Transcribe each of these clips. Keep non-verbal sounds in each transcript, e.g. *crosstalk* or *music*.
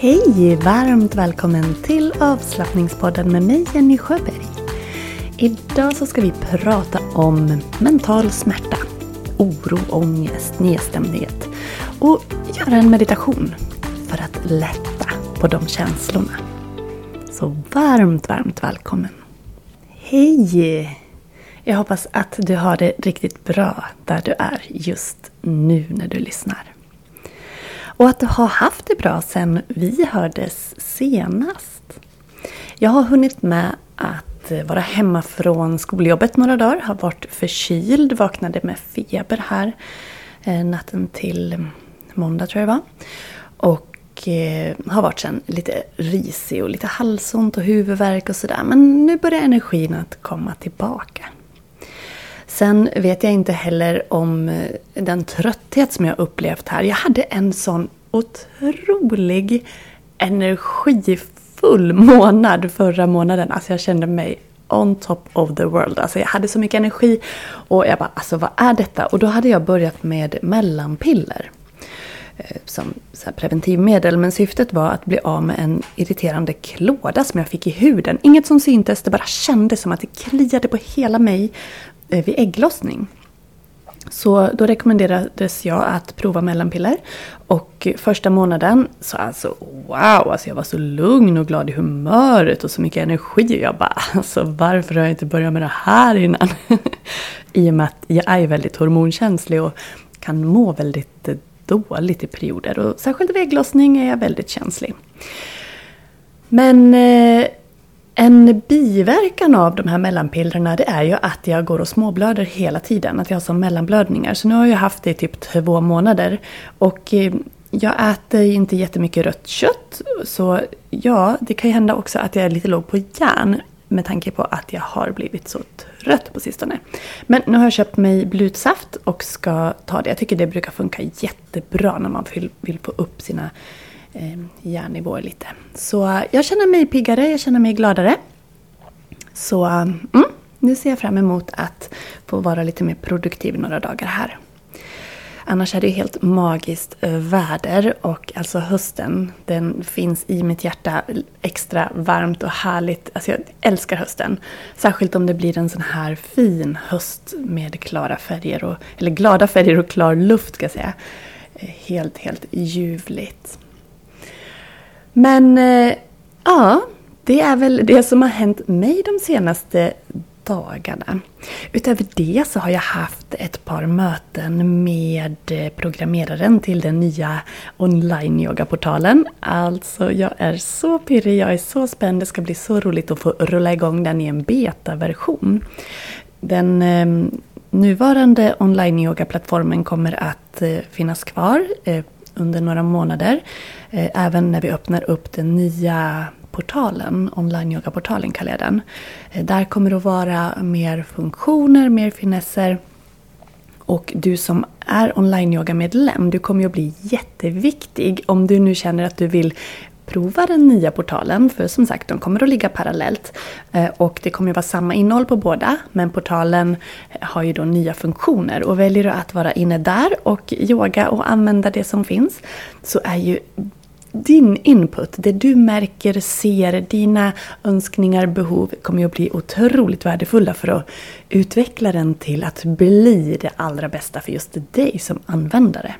Hej! Varmt välkommen till avslappningspodden med mig Jenny Sjöberg. Idag så ska vi prata om mental smärta, oro, ångest, nedstämdhet och göra en meditation för att lätta på de känslorna. Så varmt, varmt välkommen! Hej! Jag hoppas att du har det riktigt bra där du är just nu när du lyssnar. Och att du har haft det bra sen vi hördes senast. Jag har hunnit med att vara hemma från skoljobbet några dagar. Har varit förkyld, vaknade med feber här eh, natten till måndag tror jag det var. Och eh, har varit sen lite risig och lite halsont och huvudvärk och sådär. Men nu börjar energin att komma tillbaka. Sen vet jag inte heller om eh, den trötthet som jag upplevt här. Jag hade en sån otrolig energifull *laughs* månad förra månaden. Alltså jag kände mig on top of the world. Alltså jag hade så mycket energi och jag bara, alltså vad är detta? Och då hade jag börjat med mellanpiller eh, som preventivmedel. Men syftet var att bli av med en irriterande klåda som jag fick i huden. Inget som syntes, det bara kändes som att det kliade på hela mig Eh, vid ägglossning. Så då rekommenderades jag att prova mellanpiller. Och första månaden så alltså wow, alltså jag var så lugn och glad i humöret och så mycket energi. Och jag bara alltså varför har jag inte börjat med det här innan? *laughs* I och med att jag är väldigt hormonkänslig och kan må väldigt dåligt i perioder. Och särskilt vid ägglossning är jag väldigt känslig. Men eh, en biverkan av de här mellanpillerna det är ju att jag går och småblöder hela tiden. Att jag har som mellanblödningar. Så nu har jag haft det i typ två månader. Och eh, jag äter inte jättemycket rött kött. Så ja, det kan ju hända också att jag är lite låg på järn. Med tanke på att jag har blivit så trött på sistone. Men nu har jag köpt mig blutsaft och ska ta det. Jag tycker det brukar funka jättebra när man vill få upp sina Ehm, järnnivåer lite. Så eh, jag känner mig piggare, jag känner mig gladare. Så mm, nu ser jag fram emot att få vara lite mer produktiv några dagar här. Annars är det helt magiskt eh, väder och alltså hösten, den finns i mitt hjärta extra varmt och härligt. Alltså jag älskar hösten. Särskilt om det blir en sån här fin höst med klara färger, och, eller glada färger och klar luft ska jag säga. Eh, helt, helt ljuvligt. Men eh, ja, det är väl det som har hänt mig de senaste dagarna. Utöver det så har jag haft ett par möten med eh, programmeraren till den nya online-yogaportalen. Alltså, jag är så pirrig, jag är så spänd. Det ska bli så roligt att få rulla igång den i en beta-version. Den eh, nuvarande online-yoga-plattformen kommer att eh, finnas kvar eh, under några månader. Eh, även när vi öppnar upp den nya portalen, online-yoga-portalen kallar jag den. Eh, där kommer det att vara mer funktioner, mer finesser. Och du som är online-yoga-medlem, du kommer ju att bli jätteviktig om du nu känner att du vill prova den nya portalen. För som sagt, de kommer att ligga parallellt. Eh, och det kommer att vara samma innehåll på båda. Men portalen eh, har ju då nya funktioner. Och väljer du att vara inne där och yoga och använda det som finns. Så är ju din input, det du märker, ser, dina önskningar, behov kommer ju att bli otroligt värdefulla för att utveckla den till att bli det allra bästa för just dig som användare.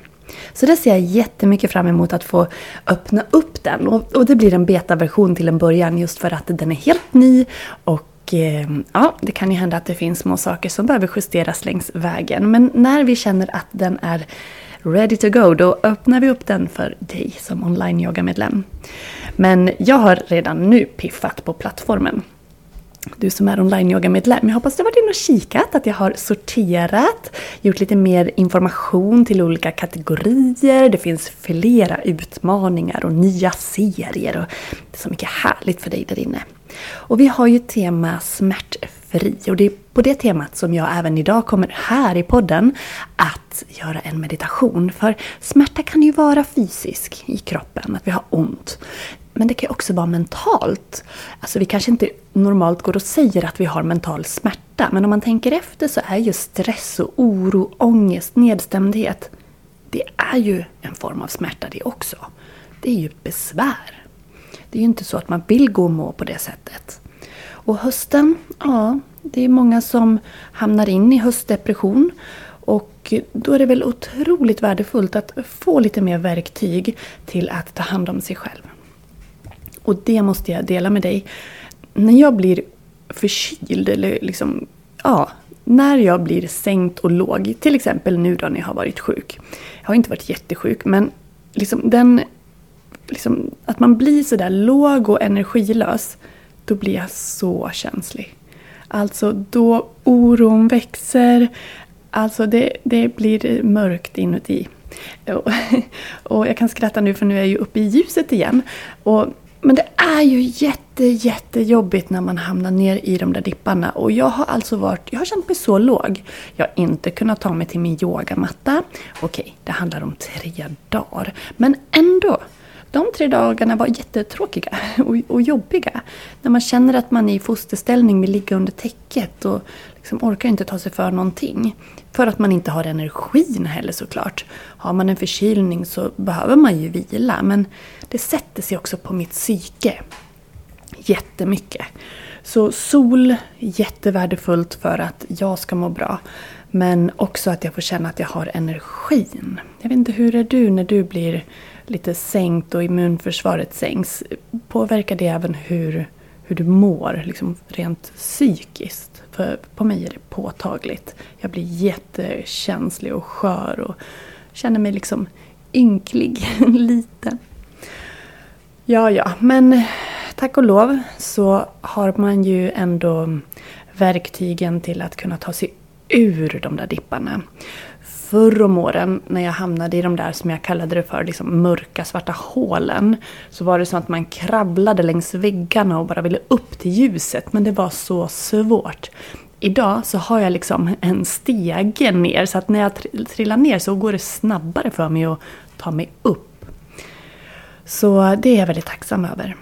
Så det ser jag jättemycket fram emot att få öppna upp den. Och, och det blir en betaversion till en början just för att den är helt ny och eh, ja, det kan ju hända att det finns små saker som behöver justeras längs vägen. Men när vi känner att den är ready to go, då öppnar vi upp den för dig som online-yoga-medlem. Men jag har redan nu piffat på plattformen du som är online-yoga-medlem. Jag hoppas du har varit inne och kikat, att jag har sorterat, gjort lite mer information till olika kategorier. Det finns flera utmaningar och nya serier och det är så mycket härligt för dig där inne. Och vi har ju tema smärtfri och det är på det temat som jag även idag kommer här i podden att göra en meditation. För smärta kan ju vara fysisk i kroppen, att vi har ont. Men det kan också vara mentalt. Alltså vi kanske inte normalt går och säger att vi har mental smärta. Men om man tänker efter så är ju stress och oro, ångest, nedstämdhet. Det är ju en form av smärta det också. det är ju besvär. Det är ju inte så att man vill gå och må på det sättet. Och hösten, ja, det är många som hamnar in i höstdepression. Och då är det väl otroligt värdefullt att få lite mer verktyg till att ta hand om sig själv. Och det måste jag dela med dig. När jag blir förkyld eller liksom, ja, när jag blir sänkt och låg, till exempel nu då när jag har varit sjuk. Jag har inte varit jättesjuk men liksom den, liksom, att man blir sådär låg och energilös, då blir jag så känslig. Alltså då oron växer, alltså det, det blir mörkt inuti. Och *laughs* jag kan skratta nu för nu är jag ju uppe i ljuset igen. Och men det är ju jätte, jättejobbigt när man hamnar ner i de där dipparna. Och jag har alltså varit, jag har känt mig så låg. Jag har inte kunnat ta mig till min yogamatta. Okej, det handlar om tre dagar. Men ändå. De tre dagarna var jättetråkiga *laughs* och, och jobbiga. När man känner att man är i fosterställning vill ligga under täcket och liksom orkar inte ta sig för någonting. För att man inte har energin heller såklart. Har man en förkylning så behöver man ju vila. Men det sätter sig också på mitt psyke. Jättemycket. Så sol, jättevärdefullt för att jag ska må bra. Men också att jag får känna att jag har energin. Jag vet inte, hur är du när du blir lite sänkt och immunförsvaret sänks? Påverkar det även hur, hur du mår, liksom rent psykiskt? För på mig är det påtagligt. Jag blir jättekänslig och skör och känner mig liksom ynklig, *laughs* liten. Ja, ja, men tack och lov så har man ju ändå verktygen till att kunna ta sig ur de där dipparna. Förr om åren när jag hamnade i de där som jag kallade det för liksom mörka svarta hålen så var det som att man krabblade längs väggarna och bara ville upp till ljuset men det var så svårt. Idag så har jag liksom en stege ner så att när jag trillar ner så går det snabbare för mig att ta mig upp. Så det är jag väldigt tacksam över.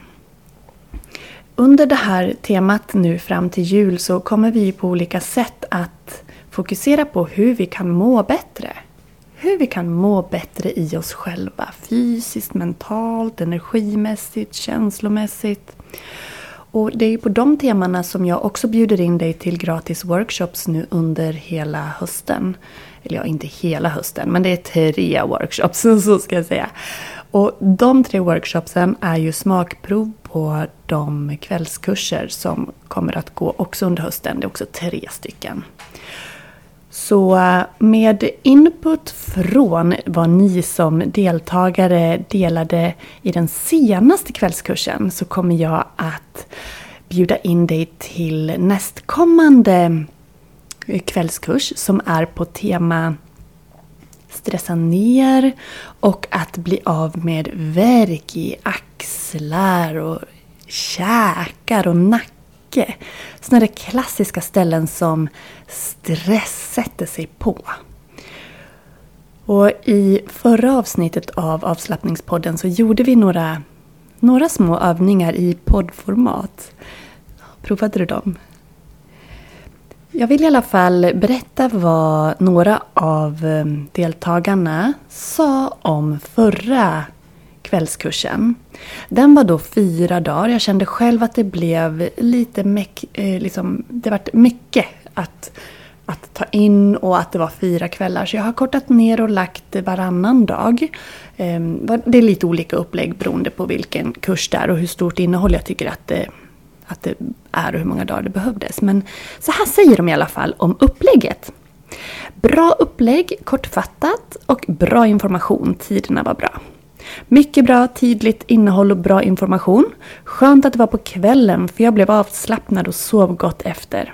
Under det här temat nu fram till jul så kommer vi på olika sätt att fokusera på hur vi kan må bättre. Hur vi kan må bättre i oss själva. Fysiskt, mentalt, energimässigt, känslomässigt. Och det är på de temana som jag också bjuder in dig till gratis workshops nu under hela hösten. Eller ja, inte hela hösten, men det är tre workshops, *laughs* så ska jag säga. Och de tre workshopsen är ju smakprov på de kvällskurser som kommer att gå också under hösten. Det är också tre stycken. Så eh, med input från vad ni som deltagare delade i den senaste kvällskursen så kommer jag att bjuda in dig till nästkommande eh, kvällskurs som är på tema stressa ner och att bli av med värk i axlar och käkar och mycket. Sådana där klassiska ställen som stress sätter sig på. Och i förra avsnittet av avslappningspodden så gjorde vi några, några små övningar i poddformat. Provade du dem? Jag vill i alla fall berätta vad några av eh, deltagarna sa om förra kvällskursen. Den var då fyra dagar. Jag kände själv att det blev lite meck, eh, liksom, det var mycket att, att ta in och att det var fyra kvällar. Så jag har kortat ner och lagt varannan dag. Ehm, det är lite olika upplägg beroende på vilken kurs det är och hur stort innehåll jag tycker att det att det är och hur många dagar det behövdes. Men så här säger de i alla fall om upplägget. Bra upplägg, kortfattat och bra information. Tiderna var bra. Mycket bra, tydligt innehåll och bra information. Skönt att det var på kvällen för jag blev avslappnad och sov gott efter.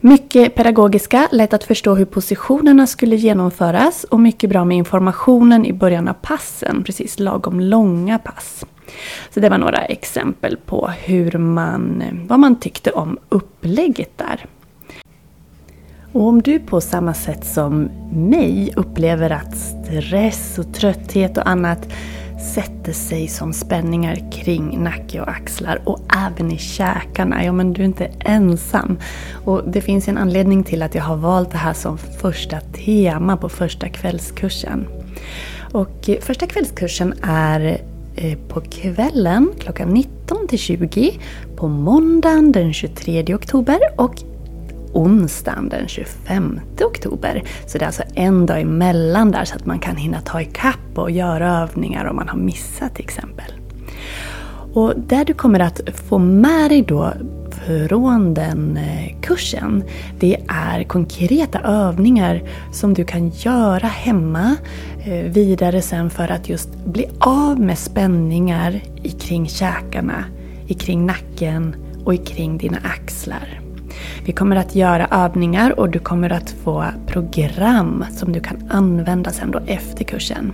Mycket pedagogiska, lätt att förstå hur positionerna skulle genomföras och mycket bra med informationen i början av passen, precis lagom långa pass. Så det var några exempel på hur man, vad man tyckte om upplägget där. Och om du på samma sätt som mig upplever att stress och trötthet och annat sätter sig som spänningar kring nacke och axlar och även i käkarna. Ja, men du är inte ensam. Och det finns en anledning till att jag har valt det här som första tema på första kvällskursen. Och eh, första kvällskursen är eh, på kvällen klockan 19 till 20 på måndagen den 23 oktober och onsdagen den 25 oktober. Så det är alltså en dag emellan där så att man kan hinna ta ikapp och göra övningar om man har missat till exempel. Och där du kommer att få med dig då från den eh, kursen, det är konkreta övningar som du kan göra hemma eh, vidare sen för att just bli av med spänningar kring käkarna, kring nacken och kring dina axlar. Vi kommer att göra övningar och du kommer att få program som du kan använda sen då efter kursen.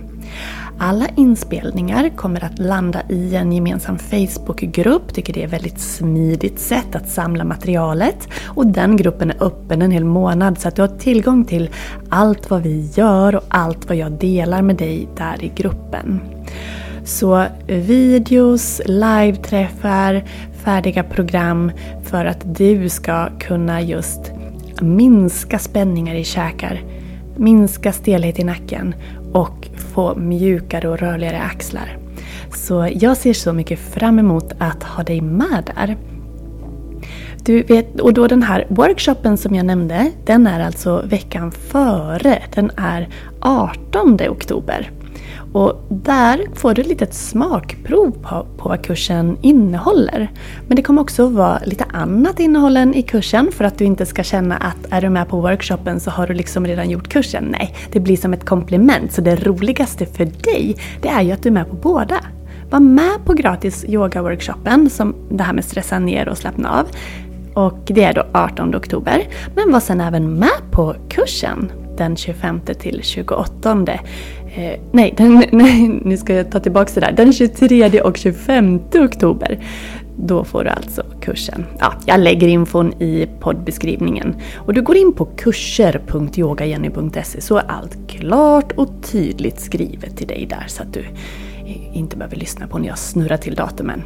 Alla inspelningar kommer att landa i en gemensam Facebookgrupp. Tycker det är ett väldigt smidigt sätt att samla materialet. Och den gruppen är öppen en hel månad så att du har tillgång till allt vad vi gör och allt vad jag delar med dig där i gruppen. Så videos, live-träffar, färdiga program för att du ska kunna just minska spänningar i käkar, minska stelhet i nacken och få mjukare och rörligare axlar. Så jag ser så mycket fram emot att ha dig med där. Du vet, och då den här workshopen som jag nämnde, den är alltså veckan före. Den är 18 oktober. Och där får du ett litet smakprov på, på vad kursen innehåller. Men det kommer också vara lite annat innehåll än i kursen för att du inte ska känna att är du med på workshopen så har du liksom redan gjort kursen. Nej, det blir som ett komplement. Så det roligaste för dig, det är ju att du är med på båda. Var med på gratis yoga-workshopen, som det här med stressa ner och slappna av. Och det är då 18 oktober. Men var sen även med på kursen den 25 till 28 Eh, nej, den, *laughs* nej, nu ska jag ta tillbaka det där. Den 23 och 25 oktober. Då får du alltså kursen. Ja, jag lägger infon i poddbeskrivningen. Och du går in på kurser.yogajenny.se så är allt klart och tydligt skrivet till dig där så att du inte behöver lyssna på när jag snurrar till datumen.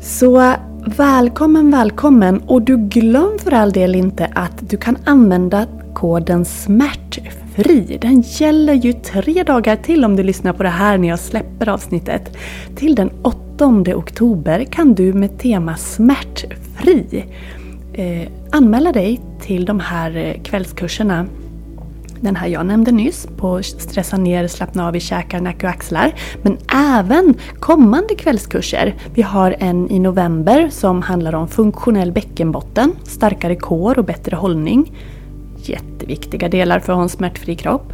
Så välkommen, välkommen! Och du glöm för all del inte att du kan använda koden SMÄRT fri, Den gäller ju tre dagar till om du lyssnar på det här när jag släpper avsnittet. Till den 8 oktober kan du med tema smärtfri eh, anmäla dig till de här eh, kvällskurserna den här jag nämnde nyss på stressa ner, slappna av i käkar, nacke och axlar. Men även kommande kvällskurser. Vi har en i november som handlar om funktionell bäckenbotten, starkare kår och bättre hållning jätteviktiga delar för att ha en smärtfri kropp.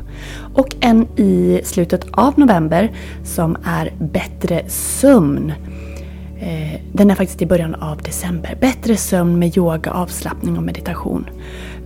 Och en i slutet av november som är bättre sömn. Eh, den är faktiskt i början av december. Bättre sömn med yoga, avslappning och meditation.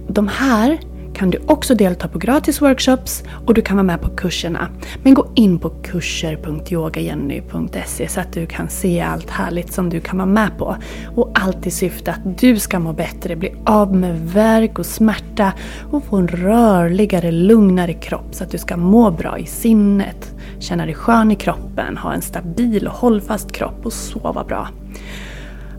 De här kan du också delta på gratis workshops och du kan vara med på kurserna. Men gå in på kurser.yogajenny.se så att du kan se allt härligt som du kan vara med på. Och allt i syfte att du ska må bättre, bli av med värk och smärta och få en rörligare, lugnare kropp så att du ska må bra i sinnet, känna dig skön i kroppen, ha en stabil och hållfast kropp och sova bra.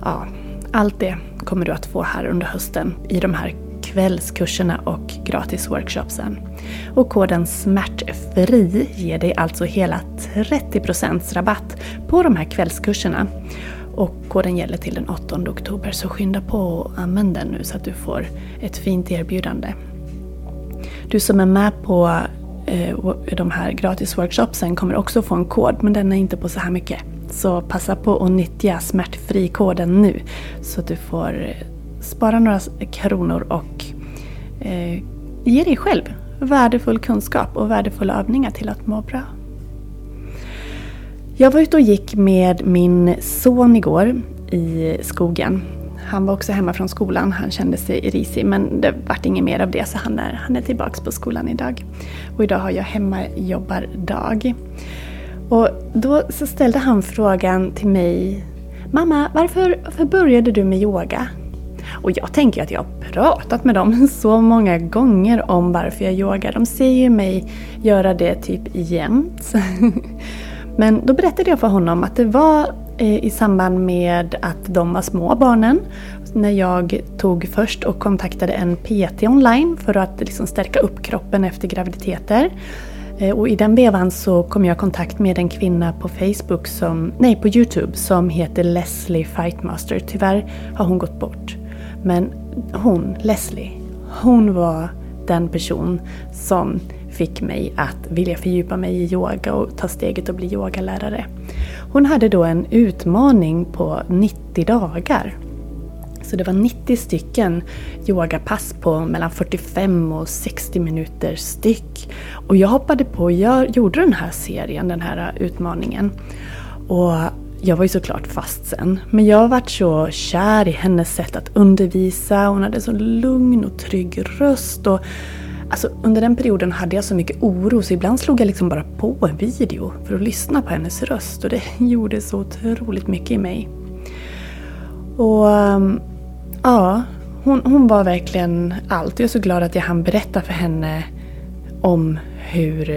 Ja, allt det kommer du att få här under hösten i de här kvällskurserna och gratisworkshopsen. Och koden SMÄRTFRI ger dig alltså hela 30% rabatt på de här kvällskurserna. Och koden gäller till den 8 oktober så skynda på och använd den nu så att du får ett fint erbjudande. Du som är med på eh, de här gratisworkshopsen kommer också få en kod men den är inte på så här mycket. Så passa på att nyttja smärtfri-koden nu så att du får spara några kronor och eh, ge dig själv värdefull kunskap och värdefulla övningar till att må bra. Jag var ute och gick med min son igår i skogen. Han var också hemma från skolan, han kände sig risig men det vart inget mer av det så han är, han är tillbaks på skolan idag. Och idag har jag hemmajobbardag. Och då så ställde han frågan till mig Mamma, varför, varför började du med yoga? Och jag tänker att jag har pratat med dem *laughs* så många gånger om varför jag yogar. De ser ju mig göra det typ jämt. *laughs* Men då berättade jag för honom att det var eh, i samband med att de var små barnen. När jag tog först och kontaktade en PT online för att liksom stärka upp kroppen efter graviditeter. Eh, och i den vevan så kom jag i kontakt med en kvinna på Facebook, som, nej på Youtube, som heter Leslie Fightmaster. Tyvärr har hon gått bort. Men hon, Leslie, hon var den person som fick mig att vilja fördjupa mig i yoga och ta steget att bli yogalärare. Hon hade då en utmaning på 90 dagar. Så det var 90 stycken yogapass på mellan 45 och 60 minuter styck. Och jag hoppade på och jag gjorde den här serien, den här utmaningen. Och jag var ju såklart fast sen. Men jag varit så kär i hennes sätt att undervisa. Hon hade så lugn och trygg röst. Och Alltså, under den perioden hade jag så mycket oro så ibland slog jag liksom bara på en video för att lyssna på hennes röst och det *laughs* gjorde så otroligt mycket i mig. Och um, ja, hon, hon var verkligen allt. Jag är så glad att jag hann berätta för henne om hur,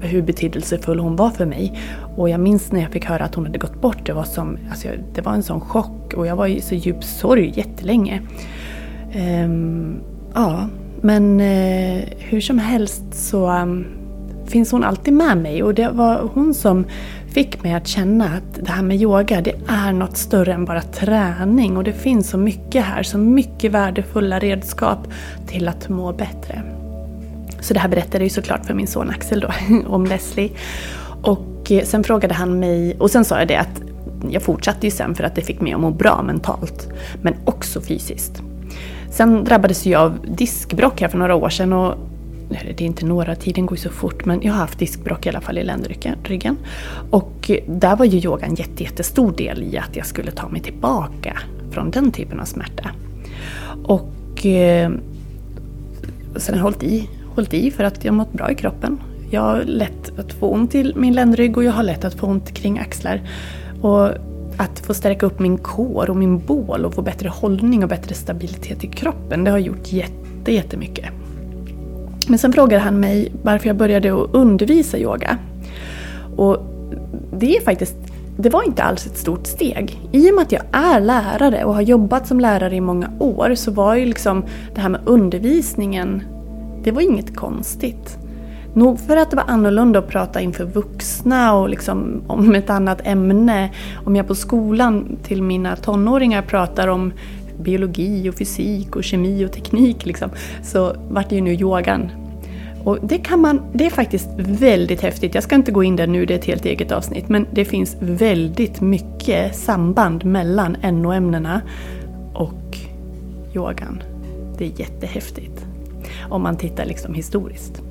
hur betydelsefull hon var för mig. Och jag minns när jag fick höra att hon hade gått bort. Det var, som, alltså, det var en sån chock och jag var i så djup sorg jättelänge. Um, ja, men uh, hur som helst så um, finns hon alltid med mig och det var hon som fick mig att känna att det här med yoga det är något större än bara träning och det finns så mycket här, så mycket värdefulla redskap till att må bättre. Så det här berättade jag ju såklart för min son Axel då, *laughs* om Leslie. Och eh, sen frågade han mig, och sen sa jag det att jag fortsatte ju sen för att det fick mig att må bra mentalt, men också fysiskt. Sen drabbades jag av diskbråck här för några år sedan. Och, det är inte några, tiden går ju så fort, men jag har haft diskbråck i alla fall i ländryggen. Och eh, där var ju yoga en jätte, jättestor del i att jag skulle ta mig tillbaka från den typen av smärta. Och eh, sen har jag hållit i, hållit i för att jag mått bra i kroppen. Jag har lätt att få ont i min ländrygg och jag har lätt att få ont kring axlar. Och att få stärka upp min kår och min bål och få bättre hållning och bättre stabilitet i kroppen, det har gjort jätte, jättemycket. Men sen frågade han mig varför jag började att undervisa yoga. Och det är faktiskt det var inte alls ett stort steg. I och med att jag är lärare och har jobbat som lärare i många år så var ju liksom det här med undervisningen, det var inget konstigt. Nog för att det var annorlunda att prata inför vuxna och liksom om ett annat ämne. Om jag på skolan till mina tonåringar pratar om biologi och fysik och kemi och teknik liksom, så vart det ju nu yogan. Och det, kan man, det är faktiskt väldigt häftigt. Jag ska inte gå in där nu, det är ett helt eget avsnitt. Men det finns väldigt mycket samband mellan NO-ämnena och yogan. Det är jättehäftigt. Om man tittar liksom historiskt.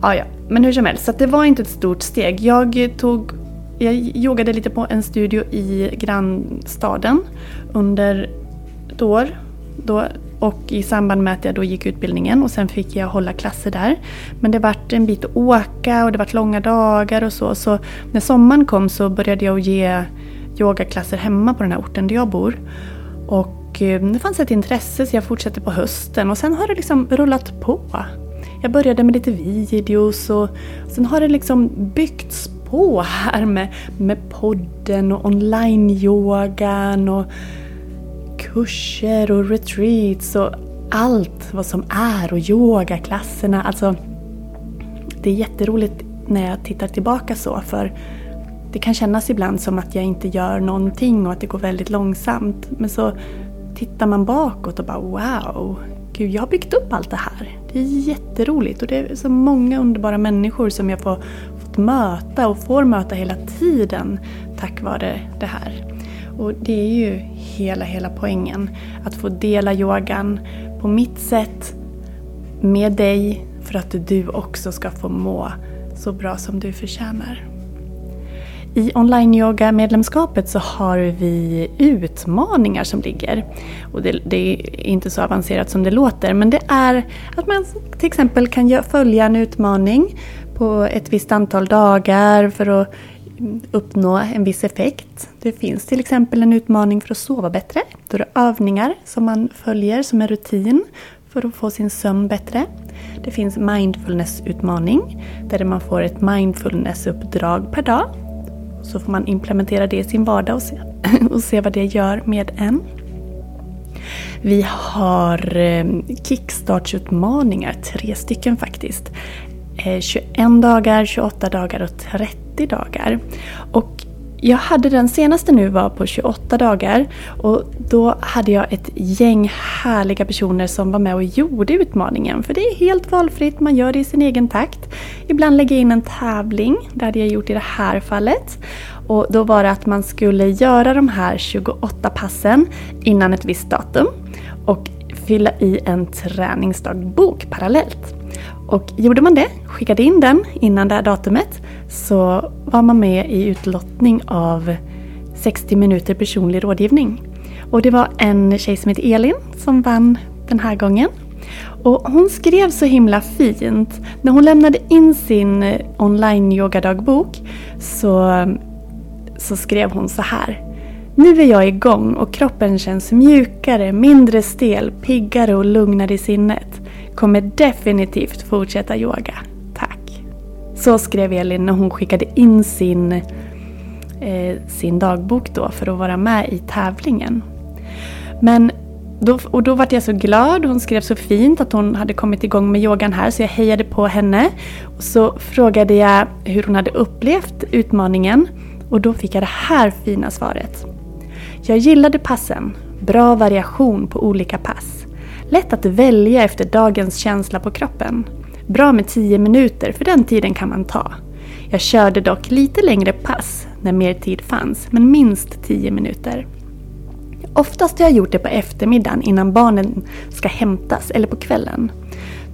Ah, ja. Men hur som helst, så det var inte ett stort steg. Jag tog jag yogade lite på en studio i grannstaden under ett år. Då, och i samband med att jag då gick utbildningen och sen fick jag hålla klasser där. Men det vart en bit att åka och det vart långa dagar och så. Så när sommaren kom så började jag ge yogaklasser hemma på den här orten där jag bor. Och Eh, det fanns ett intresse så jag fortsatte på hösten och sen har det liksom rullat på. Jag började med lite videos och sen har det liksom byggts på här med, med podden och online-yogan och kurser och retreats och allt vad som är och yogaklasserna. Alltså, det är jätteroligt när jag tittar tillbaka så för det kan kännas ibland som att jag inte gör någonting och att det går väldigt långsamt. Men så tittar man bakåt och bara wow, gud jag har byggt upp allt det här. Det är jätteroligt och det är så många underbara människor som jag får, fått möta och får möta hela tiden tack vare det här. Och det är ju hela, hela poängen. Att få dela yogan på mitt sätt med dig för att du också ska få må så bra som du förtjänar. I online-yoga-medlemskapet så har vi utmaningar som ligger. Och det, det, är inte så avancerat som det låter, men det är att man till exempel kan följa en utmaning på ett visst antal dagar för att uppnå en viss effekt. Det finns till exempel en utmaning för att sova bättre. Då är det övningar som man följer som en rutin för att få sin sömn bättre. Det finns mindfulness-utmaning där man får ett mindfulness-uppdrag per dag så får man implementera det i sin vardag och se, *laughs* och se vad det gör med en. Vi har eh, kickstartsutmaningar, tre stycken faktiskt. Eh, 21 dagar, 28 dagar och 30 dagar. Och jag hade den senaste nu var på 28 dagar och då hade jag ett gäng härliga personer som var med och gjorde utmaningen. För det är helt valfritt, man gör det i sin egen takt. Ibland lägger jag in en tävling, det hade jag gjort i det här fallet. Och då var det att man skulle göra de här 28 passen innan ett visst datum och fylla i en träningsdagbok parallellt. Och gjorde man det, skickade in den innan det här datumet, så var man med i utlottning av 60 minuter personlig rådgivning. Och det var en tjej som heter Elin som vann den här gången. Och hon skrev så himla fint. När hon lämnade in sin online yogadagbok så, så skrev hon så här. Nu är jag igång och kroppen känns mjukare, mindre stel, piggare och lugnare i sinnet. Kommer definitivt fortsätta yoga. Tack. Så skrev Elin när hon skickade in sin, eh, sin dagbok då för att vara med i tävlingen. Men då, och då var jag så glad. Hon skrev så fint att hon hade kommit igång med yogan här så jag hejade på henne. Och så frågade jag hur hon hade upplevt utmaningen och då fick jag det här fina svaret. Jag gillade passen. Bra variation på olika pass. Lätt att välja efter dagens känsla på kroppen. Bra med 10 minuter, för den tiden kan man ta. Jag körde dock lite längre pass när mer tid fanns, men minst 10 minuter. Oftast har jag gjort det på eftermiddagen innan barnen ska hämtas eller på kvällen.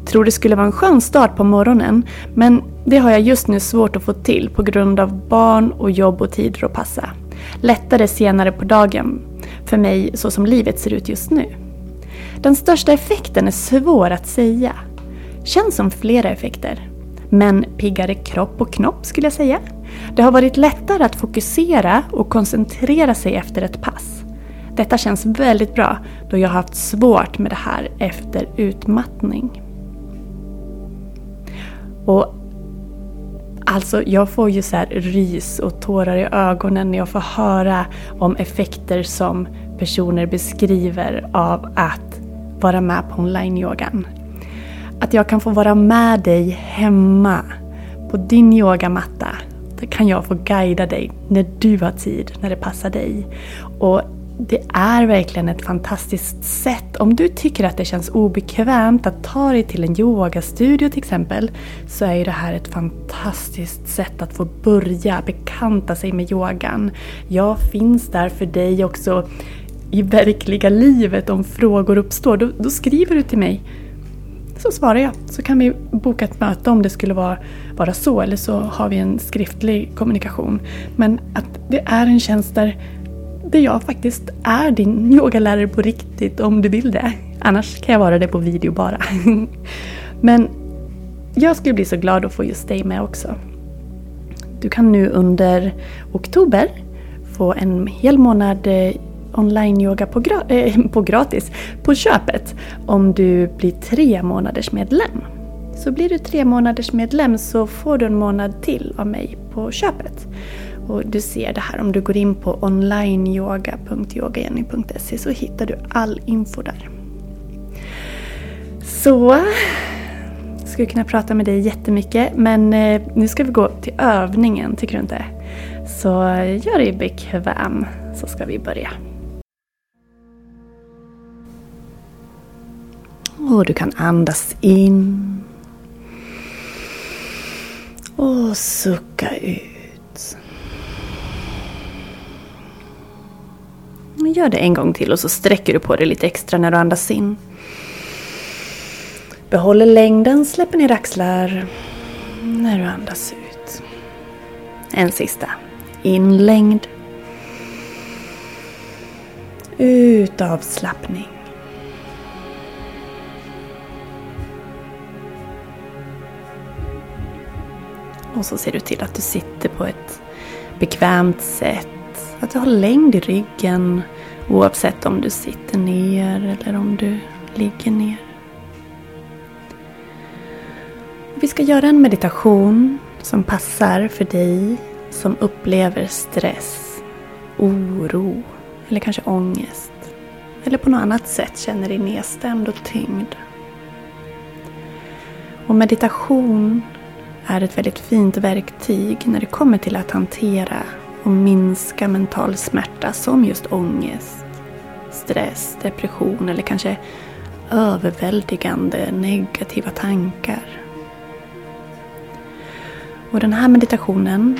Tror det skulle vara en skön start på morgonen, men det har jag just nu svårt att få till på grund av barn och jobb och tider att passa. Lättare senare på dagen, för mig så som livet ser ut just nu. Den största effekten är svår att säga. Känns som flera effekter. Men piggare kropp och knopp skulle jag säga. Det har varit lättare att fokusera och koncentrera sig efter ett pass. Detta känns väldigt bra då jag har haft svårt med det här efter utmattning. Och Alltså jag får ju så rys och tårar i ögonen när jag får höra om effekter som personer beskriver av att vara med på online-yogan. Att jag kan få vara med dig hemma på din yogamatta. där kan jag få guida dig när du har tid, när det passar dig. Och det är verkligen ett fantastiskt sätt. Om du tycker att det känns obekvämt att ta dig till en yogastudio till exempel, så är det här ett fantastiskt sätt att få börja bekanta sig med yogan. Jag finns där för dig också i verkliga livet om frågor uppstår. Då, då skriver du till mig. Så svarar jag. Så kan vi boka ett möte om det skulle vara, vara så. Eller så har vi en skriftlig kommunikation. Men att det är en tjänst där där jag faktiskt är din yogalärare på riktigt om du vill det. Annars kan jag vara det på video bara. *laughs* Men jag skulle bli så glad att få just dig med också. Du kan nu under oktober få en hel månad eh, online-yoga på, gra äh, *laughs* på gratis, på köpet, om du blir tre månaders medlem. Så blir du tre månaders medlem så får du en månad till av mig på köpet. Och du ser det här om du går in på onlineyoga.yogajenny.se så hittar du all info där. Så jag skulle kunna prata med dig jättemycket men eh, nu ska vi gå till övningen, tycker du inte? Så gör dig bekväm så ska vi börja. Och du kan andas in. Och sucka ut. Gör det en gång till och så sträcker du på dig lite extra när du andas in. Behåller längden, släpper ner axlar när du andas ut. En sista. Inlängd. Ut avslappning. Och så ser du till att du sitter på ett bekvämt sätt. Att du har längd i ryggen oavsett om du sitter ner eller om du ligger ner. Vi ska göra en meditation som passar för dig som upplever stress, oro eller kanske ångest. Eller på något annat sätt känner dig nedstämd och tyngd. Och meditation är ett väldigt fint verktyg när det kommer till att hantera och minska mental smärta som just ångest, stress, depression eller kanske överväldigande negativa tankar. Och den här meditationen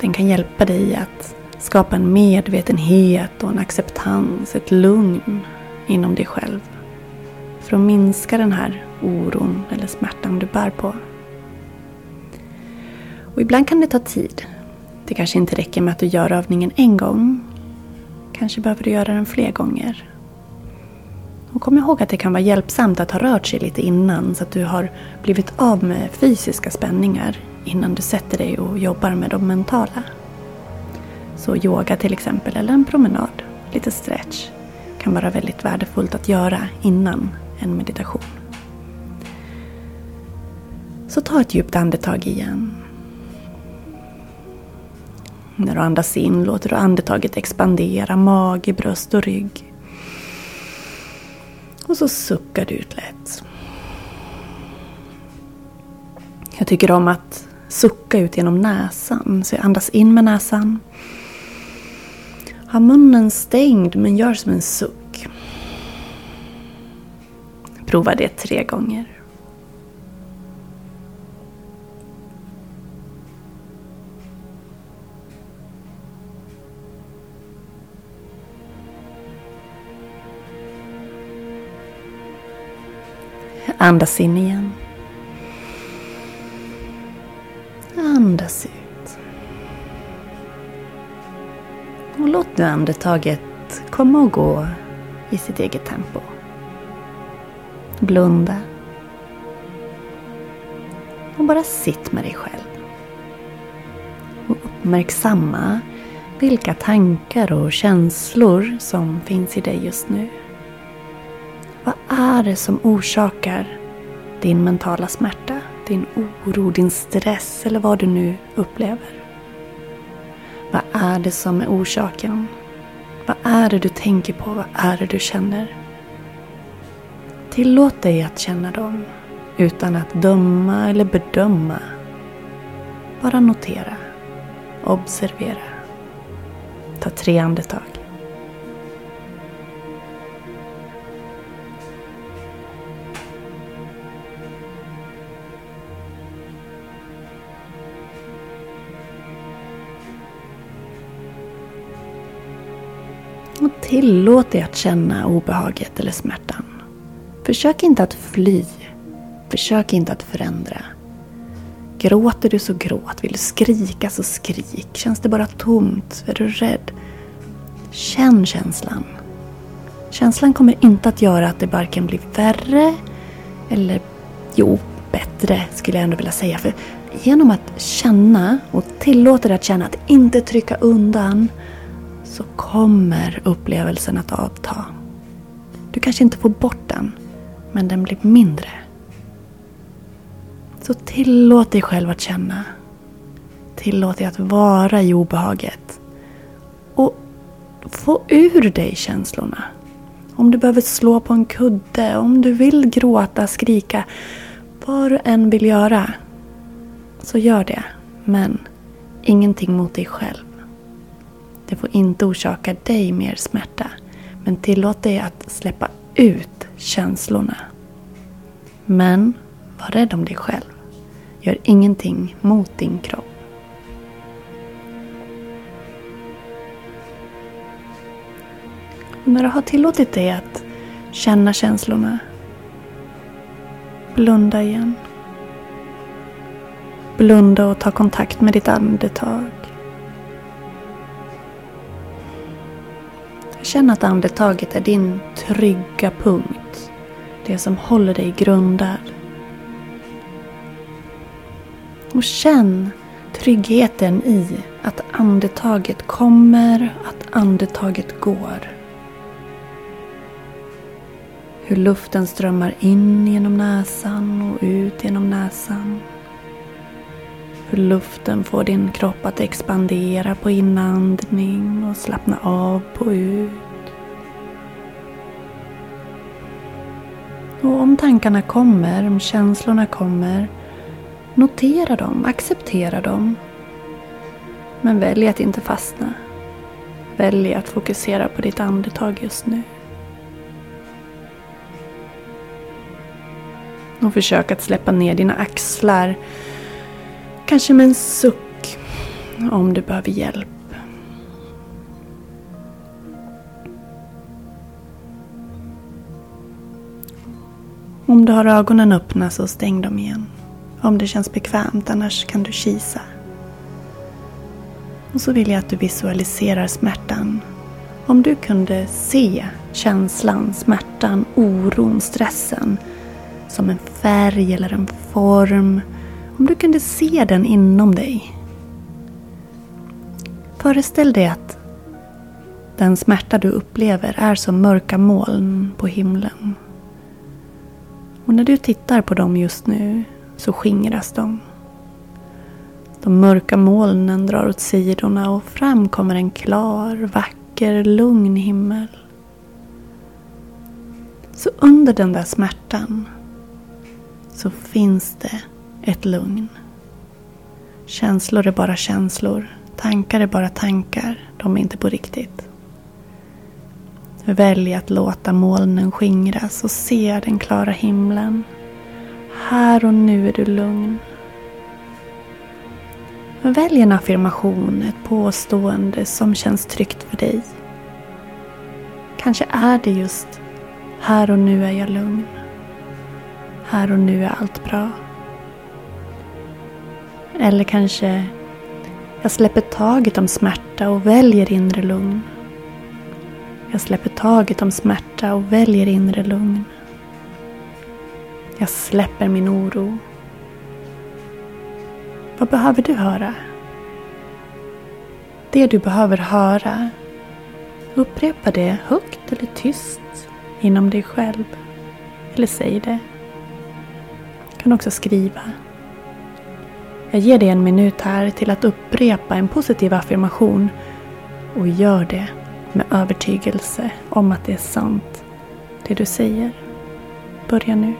den kan hjälpa dig att skapa en medvetenhet och en acceptans, ett lugn inom dig själv. För att minska den här oron eller smärtan du bär på. Och ibland kan det ta tid. Det kanske inte räcker med att du gör övningen en gång. Kanske behöver du göra den fler gånger. Och kom ihåg att det kan vara hjälpsamt att ha rört sig lite innan så att du har blivit av med fysiska spänningar innan du sätter dig och jobbar med de mentala. Så yoga till exempel, eller en promenad, lite stretch, kan vara väldigt värdefullt att göra innan en meditation. Så ta ett djupt andetag igen. När du andas in låter du andetaget expandera mage, bröst och rygg. Och så suckar du ut lätt. Jag tycker om att sucka ut genom näsan. Så jag andas in med näsan. Har munnen stängd men gör som en suck. Prova det tre gånger. Andas in igen. Andas ut. Och låt nu andetaget komma och gå i sitt eget tempo. Blunda. Och bara sitt med dig själv. Och uppmärksamma vilka tankar och känslor som finns i dig just nu. Vad är det som orsakar din mentala smärta, din oro, din stress eller vad du nu upplever? Vad är det som är orsaken? Vad är det du tänker på? Vad är det du känner? Tillåt dig att känna dem utan att döma eller bedöma. Bara notera. Observera. Ta tre andetag. Tillåt dig att känna obehaget eller smärtan. Försök inte att fly. Försök inte att förändra. Gråter du så gråt. Vill du skrika så skrik. Känns det bara tomt? Är du rädd? Känn känslan. Känslan kommer inte att göra att det varken blir värre eller, jo, bättre skulle jag ändå vilja säga. För genom att känna och tillåta dig att känna, att inte trycka undan så kommer upplevelsen att avta. Du kanske inte får bort den, men den blir mindre. Så tillåt dig själv att känna. Tillåt dig att vara i obehaget. Och få ur dig känslorna. Om du behöver slå på en kudde, om du vill gråta, skrika. Vad du än vill göra, så gör det. Men ingenting mot dig själv. Det får inte orsaka dig mer smärta. Men tillåt dig att släppa ut känslorna. Men var rädd om dig själv. Gör ingenting mot din kropp. Och när du har tillåtit dig att känna känslorna. Blunda igen. Blunda och ta kontakt med ditt andetag. Känn att andetaget är din trygga punkt. Det som håller dig grundad. Och känn tryggheten i att andetaget kommer, att andetaget går. Hur luften strömmar in genom näsan och ut genom näsan. Hur luften får din kropp att expandera på inandning och slappna av på ut. Och om tankarna kommer, om känslorna kommer, Notera dem, acceptera dem. Men välj att inte fastna. Välj att fokusera på ditt andetag just nu. Och försök att släppa ner dina axlar. Kanske med en suck om du behöver hjälp. Om du har ögonen öppna så stäng dem igen. Om det känns bekvämt, annars kan du kisa. Och så vill jag att du visualiserar smärtan. Om du kunde se känslan, smärtan, oron, stressen som en färg eller en form. Om du kunde se den inom dig. Föreställ dig att den smärta du upplever är som mörka moln på himlen. Och när du tittar på dem just nu så skingras de. De mörka molnen drar åt sidorna och fram kommer en klar, vacker, lugn himmel. Så under den där smärtan så finns det ett lugn. Känslor är bara känslor. Tankar är bara tankar. De är inte på riktigt. Välj att låta molnen skingras och se den klara himlen. Här och nu är du lugn. Välj en affirmation, ett påstående som känns tryggt för dig. Kanske är det just Här och nu är jag lugn. Här och nu är allt bra. Eller kanske Jag släpper taget om smärta och väljer inre lugn. Jag släpper taget om smärta och väljer inre lugn. Jag släpper min oro. Vad behöver du höra? Det du behöver höra. Upprepa det högt eller tyst inom dig själv. Eller säg det. Du kan också skriva. Jag ger dig en minut här till att upprepa en positiv affirmation och gör det med övertygelse om att det är sant, det du säger. Börja nu.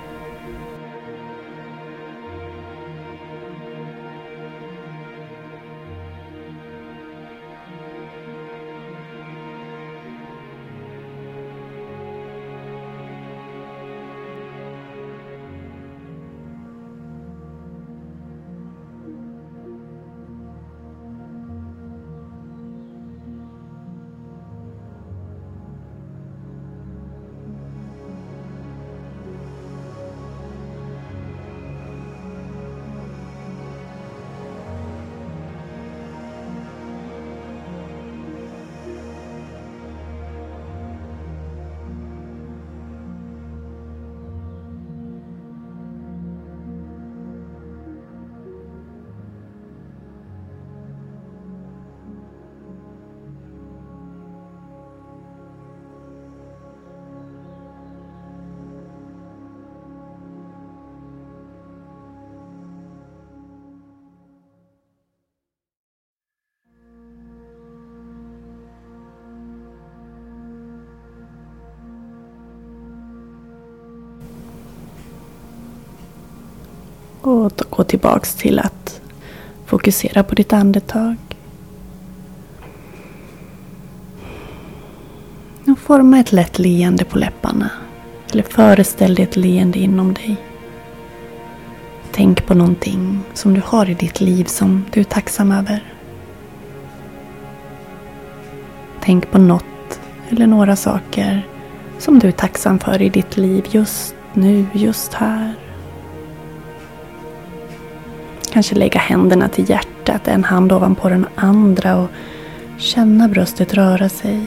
Och gå tillbaks till att fokusera på ditt andetag. Och forma ett lätt leende på läpparna. Eller föreställ dig ett leende inom dig. Tänk på någonting som du har i ditt liv som du är tacksam över. Tänk på något eller några saker som du är tacksam för i ditt liv just nu, just här. Kanske lägga händerna till hjärtat, en hand ovanpå den andra och känna bröstet röra sig.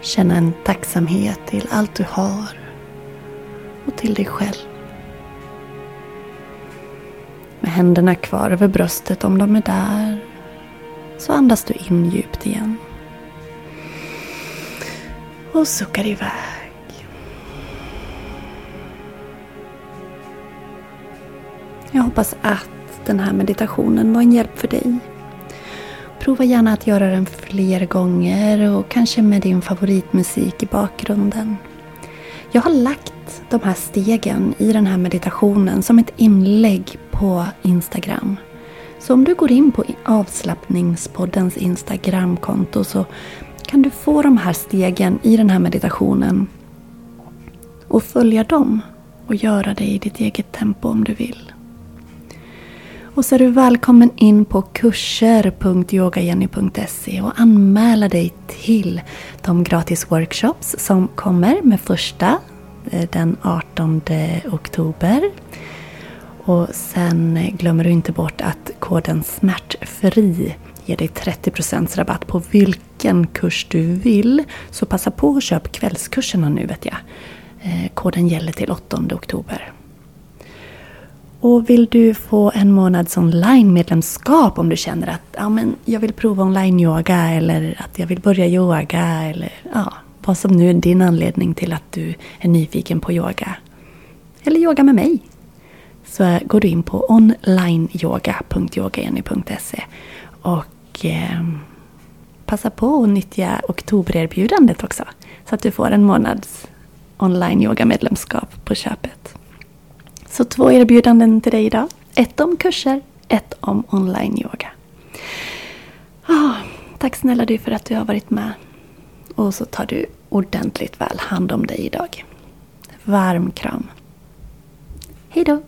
Känna en tacksamhet till allt du har och till dig själv. Med händerna kvar över bröstet om de är där så andas du in djupt igen. Och suckar iväg. Jag hoppas att den här meditationen var en hjälp för dig. Prova gärna att göra den fler gånger och kanske med din favoritmusik i bakgrunden. Jag har lagt de här stegen i den här meditationen som ett inlägg på Instagram. Så om du går in på avslappningspoddens Instagramkonto så kan du få de här stegen i den här meditationen och följa dem och göra det i ditt eget tempo om du vill. Och så är du välkommen in på kurser.yogajenny.se och anmäla dig till de gratis workshops som kommer med första eh, den 18 oktober. Och sen eh, glömmer du inte bort att koden SMÄRTFRI ger dig 30% rabatt på vilken kurs du vill. Så passa på att köpa kvällskurserna nu vet jag. Eh, koden gäller till 8 oktober. Och vill du få en månads online-medlemskap om du känner att ja, men jag vill prova online-yoga eller att jag vill börja yoga eller ja, vad som nu är din anledning till att du är nyfiken på yoga. Eller yoga med mig. Så går du in på onlineyoga.yogajenny.se och eh, passa på att nyttja oktobererbjudandet också. Så att du får en månads online-yoga-medlemskap på köpet. Så två erbjudanden till dig idag. Ett om kurser, ett om online-yoga. Oh, ah, tack snälla du för att du har varit med. Och så tar du ordentligt väl hand om dig idag. Varm kram. Hejdå!